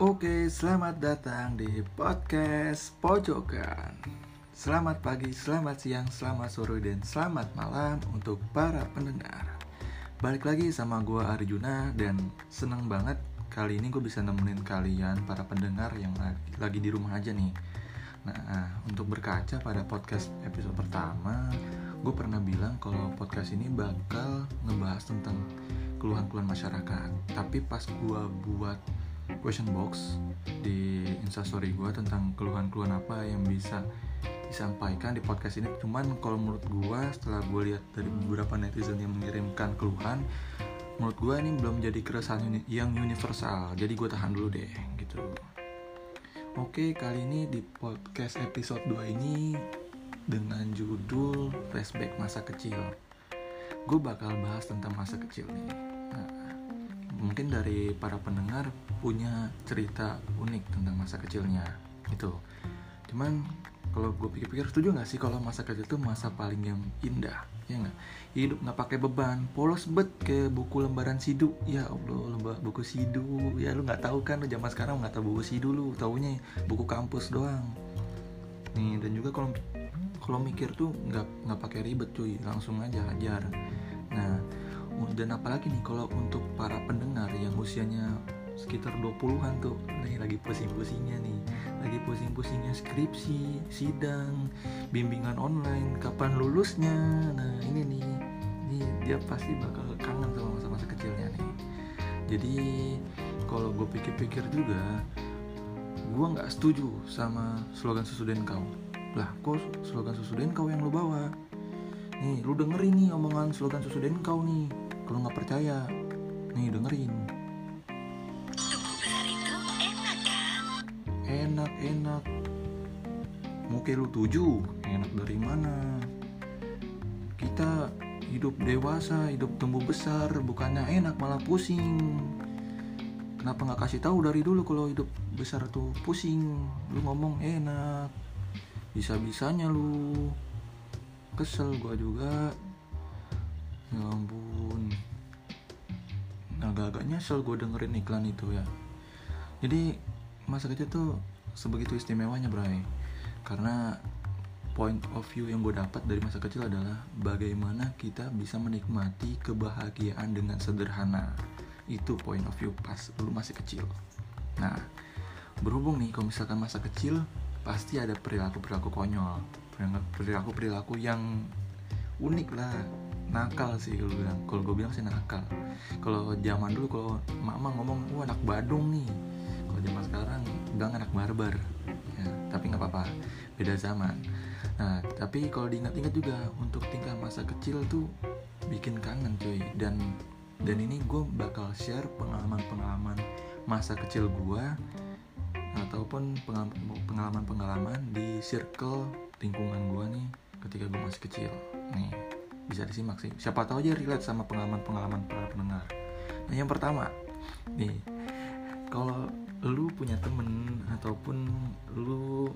Oke, selamat datang di podcast Pojokan. Selamat pagi, selamat siang, selamat sore, dan selamat malam untuk para pendengar. Balik lagi sama gue Arjuna dan seneng banget kali ini gue bisa nemenin kalian para pendengar yang lagi, lagi di rumah aja nih. Nah, untuk berkaca pada podcast episode pertama, gue pernah bilang kalau podcast ini bakal ngebahas tentang keluhan-keluhan masyarakat. Tapi pas gue buat question box di instastory gue tentang keluhan-keluhan apa yang bisa disampaikan di podcast ini. Cuman kalau menurut gue setelah gue lihat dari beberapa netizen yang mengirimkan keluhan menurut gue ini belum jadi keresahan uni yang universal. Jadi gue tahan dulu deh gitu. Oke kali ini di podcast episode 2 ini dengan judul flashback masa kecil. Gue bakal bahas tentang masa kecil nih. Nah, mungkin dari para pendengar punya cerita unik tentang masa kecilnya gitu. Cuman kalau gue pikir-pikir setuju nggak sih kalau masa kecil itu masa paling yang indah ya nggak? Hidup nggak pakai beban polos bet ke buku lembaran sidu. Ya allah lembar buku sidu. Ya lu nggak tahu kan lu zaman sekarang nggak tahu buku sidu lu taunya buku kampus doang. Nih dan juga kalau kalau mikir tuh nggak nggak pakai ribet cuy. Langsung aja ajar nah dan apalagi nih kalau untuk para pendengar yang usianya sekitar 20-an tuh nih lagi pusing-pusingnya nih. Lagi pusing-pusingnya skripsi sidang bimbingan online kapan lulusnya. Nah ini nih ini dia pasti bakal kangen sama masa-masa kecilnya nih. Jadi kalau gue pikir-pikir juga gue nggak setuju sama slogan susu dan kau lah kok slogan susu dan kau yang lo bawa nih lu dengerin nih omongan slogan susu dan kau nih. Kalau nggak percaya nih dengerin. Enak enak. Muka lu tujuh enak dari mana? Kita hidup dewasa hidup tumbuh besar bukannya enak malah pusing. Kenapa nggak kasih tahu dari dulu kalau hidup besar tuh pusing? Lu ngomong enak. Bisa bisanya lu kesel gua juga. Ya ampun. Agak-agak nyesel gue dengerin iklan itu ya. Jadi masa kecil tuh sebegitu istimewanya Bray. Karena point of view yang gue dapat dari masa kecil adalah bagaimana kita bisa menikmati kebahagiaan dengan sederhana. Itu point of view pas lu masih kecil. Nah berhubung nih kalau misalkan masa kecil pasti ada perilaku-perilaku konyol perilaku-perilaku yang unik lah. Nakal sih kalau bilang. Kalau gue bilang sih nakal. Kalau zaman dulu kalau mama ngomong wah anak Badung nih. Kalau zaman sekarang bilang anak barbar. Ya, tapi nggak apa-apa. Beda zaman. Nah tapi kalau diingat-ingat juga untuk tingkah masa kecil tuh bikin kangen cuy. Dan dan ini gue bakal share pengalaman-pengalaman masa kecil gue ataupun pengalaman-pengalaman di circle lingkungan gue nih ketika gue masih kecil. Nih bisa disimak sih. Siapa tahu aja relate sama pengalaman-pengalaman para pendengar. Nah yang pertama nih kalau lu punya temen ataupun lu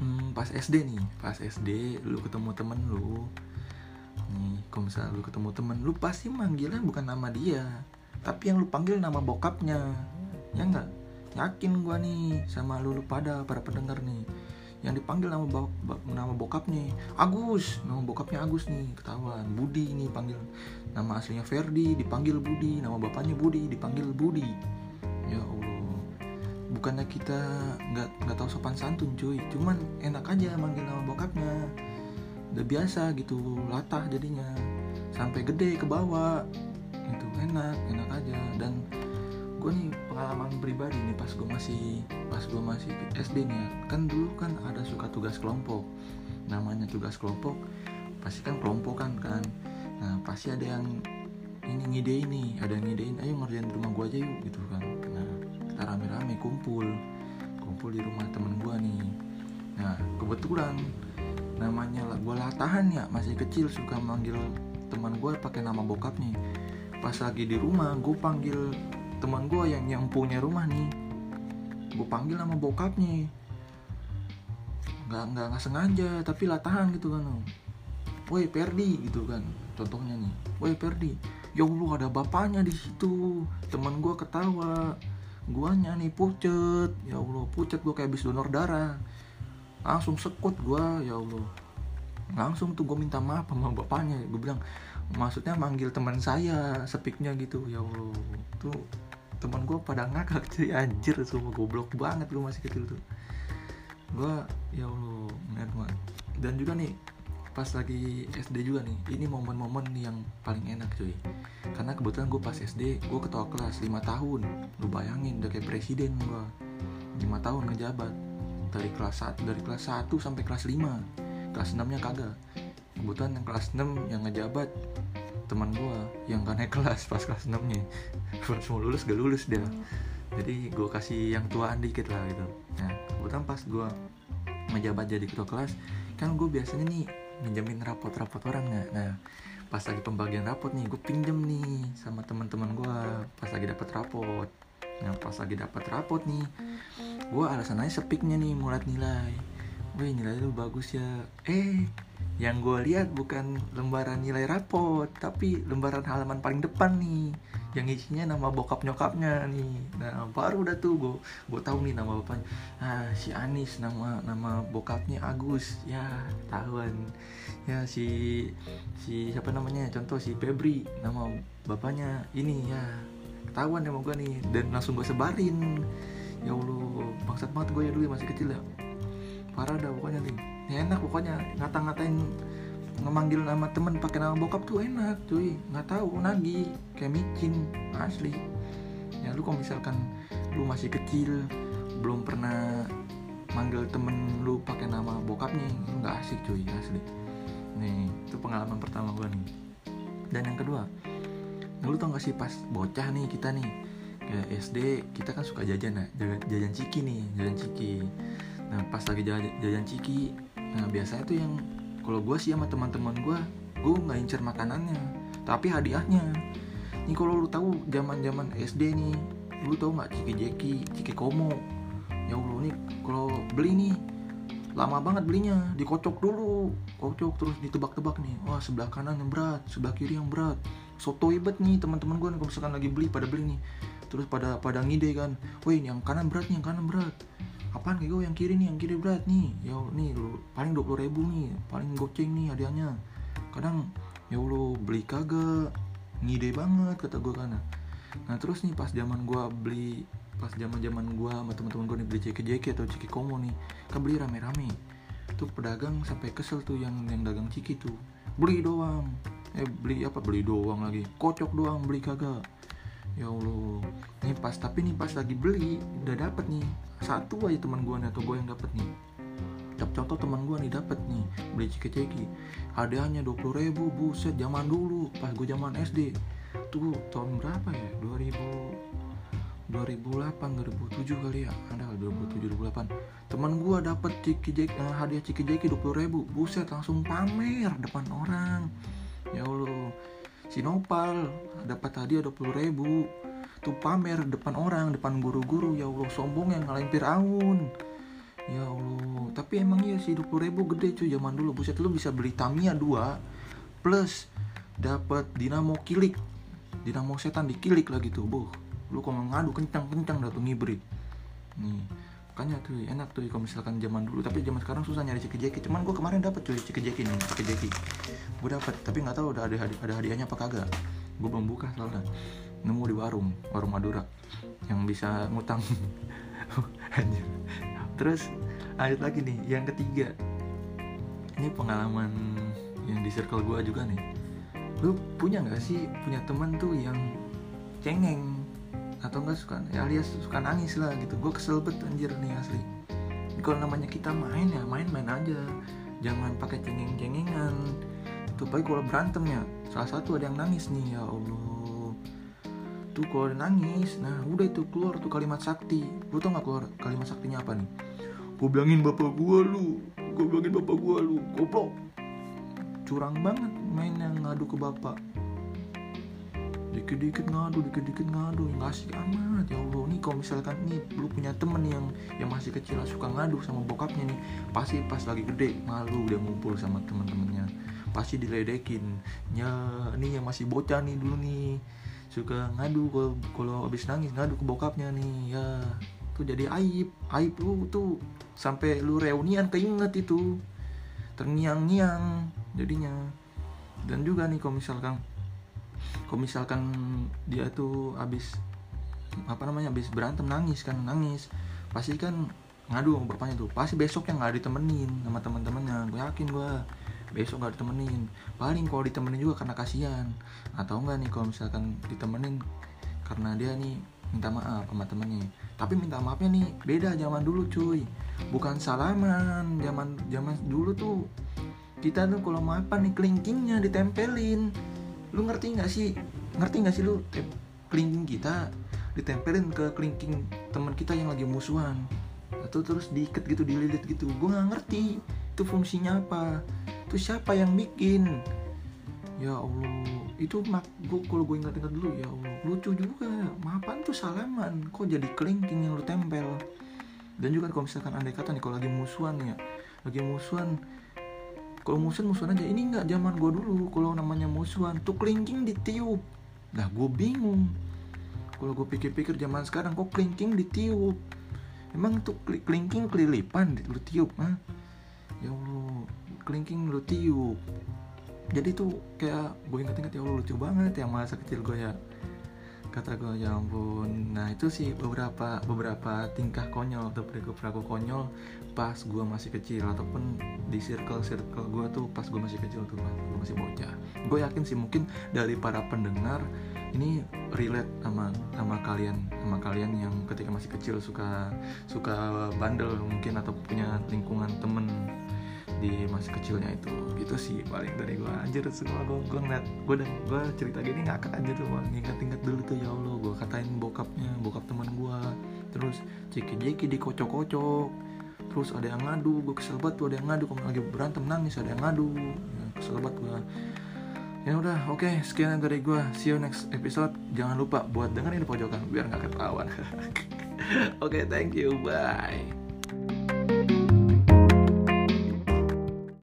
hmm, pas SD nih pas SD lu ketemu temen lu nih kalau misalnya lu ketemu temen lu pasti manggilnya bukan nama dia tapi yang lu panggil nama bokapnya. Ya enggak yakin gua nih sama lu, lu pada para pendengar nih yang dipanggil nama bok, nama bokapnya Agus nama bokapnya Agus nih ketahuan. Budi nih panggil nama aslinya Ferdi dipanggil Budi. Nama bapaknya Budi dipanggil Budi. Ya Allah. Bukannya kita nggak nggak tahu sopan santun cuy. Cuman enak aja manggil nama bokapnya. Udah biasa gitu latah jadinya. Sampai gede ke bawah. Itu enak enak aja. Dan gue nih pengalaman pribadi nih pas gue masih pas gue masih SD nih ya. kan dulu kan ada suka tugas kelompok. Namanya tugas kelompok pasti kan kelompokan kan. Nah pasti ada yang ini ngide ini ada yang ngidein ayo ngerjain di rumah gue aja yuk gitu kan. Nah kita rame-rame kumpul kumpul di rumah temen gue nih. Nah kebetulan namanya gue latahan ya masih kecil suka manggil teman gue pakai nama bokapnya. Pas lagi di rumah gue panggil teman gue yang yang punya rumah nih. Gue panggil nama bokapnya. Nggak nggak nggak sengaja tapi latahan gitu kan woi Perdi gitu kan contohnya nih. Woi Perdi ya Allah ada bapaknya di situ. Teman gue ketawa. Guanya nih pucet. Ya allah pucet gue kayak habis donor darah. Langsung sekut gua ya allah. Langsung tuh gue minta maaf sama bapaknya. Gue bilang maksudnya manggil teman saya sepiknya gitu. Ya allah tuh teman gue pada ngakak cuy. Anjir semua goblok banget gue masih kecil tuh. Gue ya allah ngeliat banget dan juga nih pas lagi SD juga nih ini momen-momen yang paling enak cuy. Karena kebetulan gue pas SD gue ketua kelas 5 tahun. Lu bayangin udah kayak presiden gue 5 tahun ngejabat. Dari kelas 1 dari kelas 1 sampai kelas 5 kelas 6 nya kagak. Kebetulan yang kelas 6 yang ngejabat teman gua yang gak naik kelas pas kelas 6 nya pas mau lulus gak lulus dia. Jadi gue kasih yang tuaan dikit lah gitu. Nah kebetulan pas gue ngejabat jadi ketua kelas kan gue biasanya nih minjemin rapot-rapot orang nggak nah pas lagi pembagian rapot nih gue pinjem nih sama teman-teman gue pas lagi dapat rapot. Nah pas lagi dapat rapot nih gue alasan aja sepiknya nih mulat nilai. Wih nilai lu bagus ya. Eh yang gue lihat bukan lembaran nilai rapot Tapi lembaran halaman paling depan nih Yang isinya nama bokap nyokapnya nih. Nah baru udah tuh gue gue tahu nih nama bapaknya. Ah si Anis nama nama bokapnya Agus. Ya tahuan. Ya si si siapa namanya? Contoh si Febri Nama bapaknya ini ya. Ketahuan sama gue nih Dan langsung gue sebarin. Ya allah bangsat banget gue ya dulu masih kecil ya. Parah dah pokoknya nih ya enak pokoknya. Ngata-ngatain ngemanggil nama temen pakai nama bokap tuh enak cuy. Nggak tahu nagi kayak micin asli. Ya lu kalau misalkan lu masih kecil belum pernah manggil temen lu pakai nama bokapnya nggak asik cuy asli. Nih itu pengalaman pertama gue nih. Dan yang kedua nah, lu tau gak sih pas bocah nih kita nih ya SD kita kan suka jajan ya jajan, jajan ciki nih jajan ciki. Nah pas lagi jajan, jajan ciki nah biasanya tuh yang kalau gue sih sama teman-teman gue gue nggak incer makanannya tapi hadiahnya. Nih kalau lu tahu zaman zaman SD nih lu tahu nggak ciki jeki ciki komo? Ya allah nih kalau beli nih lama banget belinya dikocok dulu kocok terus ditebak-tebak nih. Wah sebelah kanan yang berat sebelah kiri yang berat. Soto ibet nih teman-teman gue nih kalau misalkan lagi beli pada beli nih. Terus pada pada ngide kan wih yang kanan berat nih yang kanan berat apaan kayak gue yang kiri nih yang kiri berat nih. Ya nih lu paling dua puluh ribu nih paling goceng nih hadiahnya. Kadang ya lu beli kagak ngide banget kata gue kan. Nah terus nih pas zaman gue beli pas zaman zaman gue sama teman-teman gue nih beli ceki jeki atau ceki komo nih kan beli rame-rame. Tuh pedagang sampai kesel tuh yang yang dagang ciki tuh. Beli doang. Eh beli apa? Beli doang lagi. Kocok doang beli kagak ya allah nih pas tapi nih pas lagi beli udah dapet nih. Satu aja teman gue atau gue yang dapet nih. Contoh teman gue nih dapet nih. Beli ceki-ceki. Hadiahnya dua puluh ribu buset zaman dulu pas gue zaman SD tuh tahun berapa ya? 2000 2008 2007 kali ya? Ada 2007 2008 teman gue dapet ciki jeki eh, hadiah ciki jeki 20 ribu. Buset langsung pamer depan orang. Ya allah si Nopal dapat hadiah 20 ribu. Tuh pamer depan orang depan guru-guru. Ya Allah sombong yang ngalahin Fir'aun ya Allah. Tapi emang iya sih 20 ribu gede cuy zaman dulu. Buset lu bisa beli Tamiya 2 plus dapat dinamo kilik. Dinamo setan dikilik lagi tuh boh. Lu kalau ngadu kencang-kencang dah tuh ngibrit. Nih makanya tuh enak tuh kalau misalkan zaman dulu. Tapi zaman sekarang susah nyari ciki jeki cuman gue kemarin dapat cuy ciki jeki nih ciki jeki gue dapat tapi nggak tahu udah ada ada hadiahnya apa kagak gue belum buka soalnya. Nemu di warung warung Madura yang bisa ngutang. Terus ada lagi nih yang ketiga. Ini pengalaman yang di circle gue juga nih. Lu punya nggak sih punya teman tuh yang cengeng? Atau enggak suka ya alias suka nangis lah gitu. Gue kesel banget anjir nih asli. Kalau namanya kita main ya main-main aja. Jangan pakai cengeng-cengengan itu baik kalau berantem ya salah satu ada yang nangis nih ya Allah. Tuh kalau nangis nah udah itu keluar tuh kalimat sakti. Lu tau gak keluar kalimat saktinya apa nih? Gue bilangin bapak gue lu. Gue bilangin bapak gue lu. Goblok. Curang banget main yang ngadu ke bapak. Dikit-dikit ngadu dikit-dikit ngadu. Yang ngasih amat ya Allah. Nih kalau misalkan nih lu punya temen yang yang masih kecil suka ngadu sama bokapnya nih pasti pas lagi gede malu dia ngumpul sama temen-temennya pasti diledekin. Ya nih yang masih bocah nih dulu nih. Suka ngadu kalau kalau abis nangis ngadu ke bokapnya nih. Ya tuh jadi aib aib lu tuh. Sampai lu reunian keinget itu. Terngiang-ngiang jadinya. Dan juga nih kalau misalkan kalau misalkan dia tuh abis apa namanya abis berantem nangis kan nangis. Pasti kan ngadu sama bapaknya tuh. Pasti besoknya nggak ditemenin sama teman-temannya gue yakin gue besok nggak ditemenin. Paling kalau ditemenin juga karena kasihan. Atau enggak nih kalau misalkan ditemenin karena dia nih minta maaf sama temennya. Tapi minta maafnya nih beda zaman dulu cuy. Bukan salaman zaman zaman dulu tuh kita tuh kalau maafan nih kelingkingnya ditempelin. Lu ngerti nggak sih? Ngerti nggak sih lu? Kelingking kita ditempelin ke kelingking teman kita yang lagi musuhan. Atau terus diikat gitu dililit gitu. Gue nggak ngerti itu fungsinya apa itu siapa yang bikin? Ya allah itu mak gue kalau gue ingat-ingat dulu ya allah. Lucu juga. Maafan tuh salaman. Kok jadi kelingking yang lu tempel? Dan juga kalau misalkan andai kata nih kalau lagi musuhan ya. Lagi musuhan. Kalau musuhan musuhan aja. Ini nggak zaman gue dulu. Kalau namanya musuhan tuh kelingking ditiup. Nah gue bingung. Kalau gue pikir-pikir zaman sekarang kok kelingking ditiup? Emang tuh kelingking kelilipan lu tiup ah? Ya allah kelingking lu tiup jadi tuh kayak gue inget-inget ya allah lucu banget ya masa kecil gue ya. Kata gue ya ampun. Nah itu sih beberapa beberapa tingkah konyol atau perilaku konyol pas gue masih kecil ataupun di circle circle gue tuh pas gue masih kecil tuh gue masih bocah. Gue yakin sih mungkin dari para pendengar ini relate sama sama kalian sama kalian yang ketika masih kecil suka suka bandel mungkin atau punya lingkungan temen di masa kecilnya itu. Gitu sih paling dari gue anjir semua gue gue ngeliat gue dan gue cerita gini ngakak aja tuh ingat dulu tuh ya allah gue katain bokapnya bokap teman gue terus ciki ciki dikocok-kocok terus ada yang ngadu gue kesel banget tuh ada yang ngadu kalau lagi berantem nangis ada yang ngadu. Ya, kesel banget gue ya udah oke okay, sekian dari gue see you next episode. Jangan lupa buat dengerin pojokan biar nggak ketahuan. Oke okay, thank you bye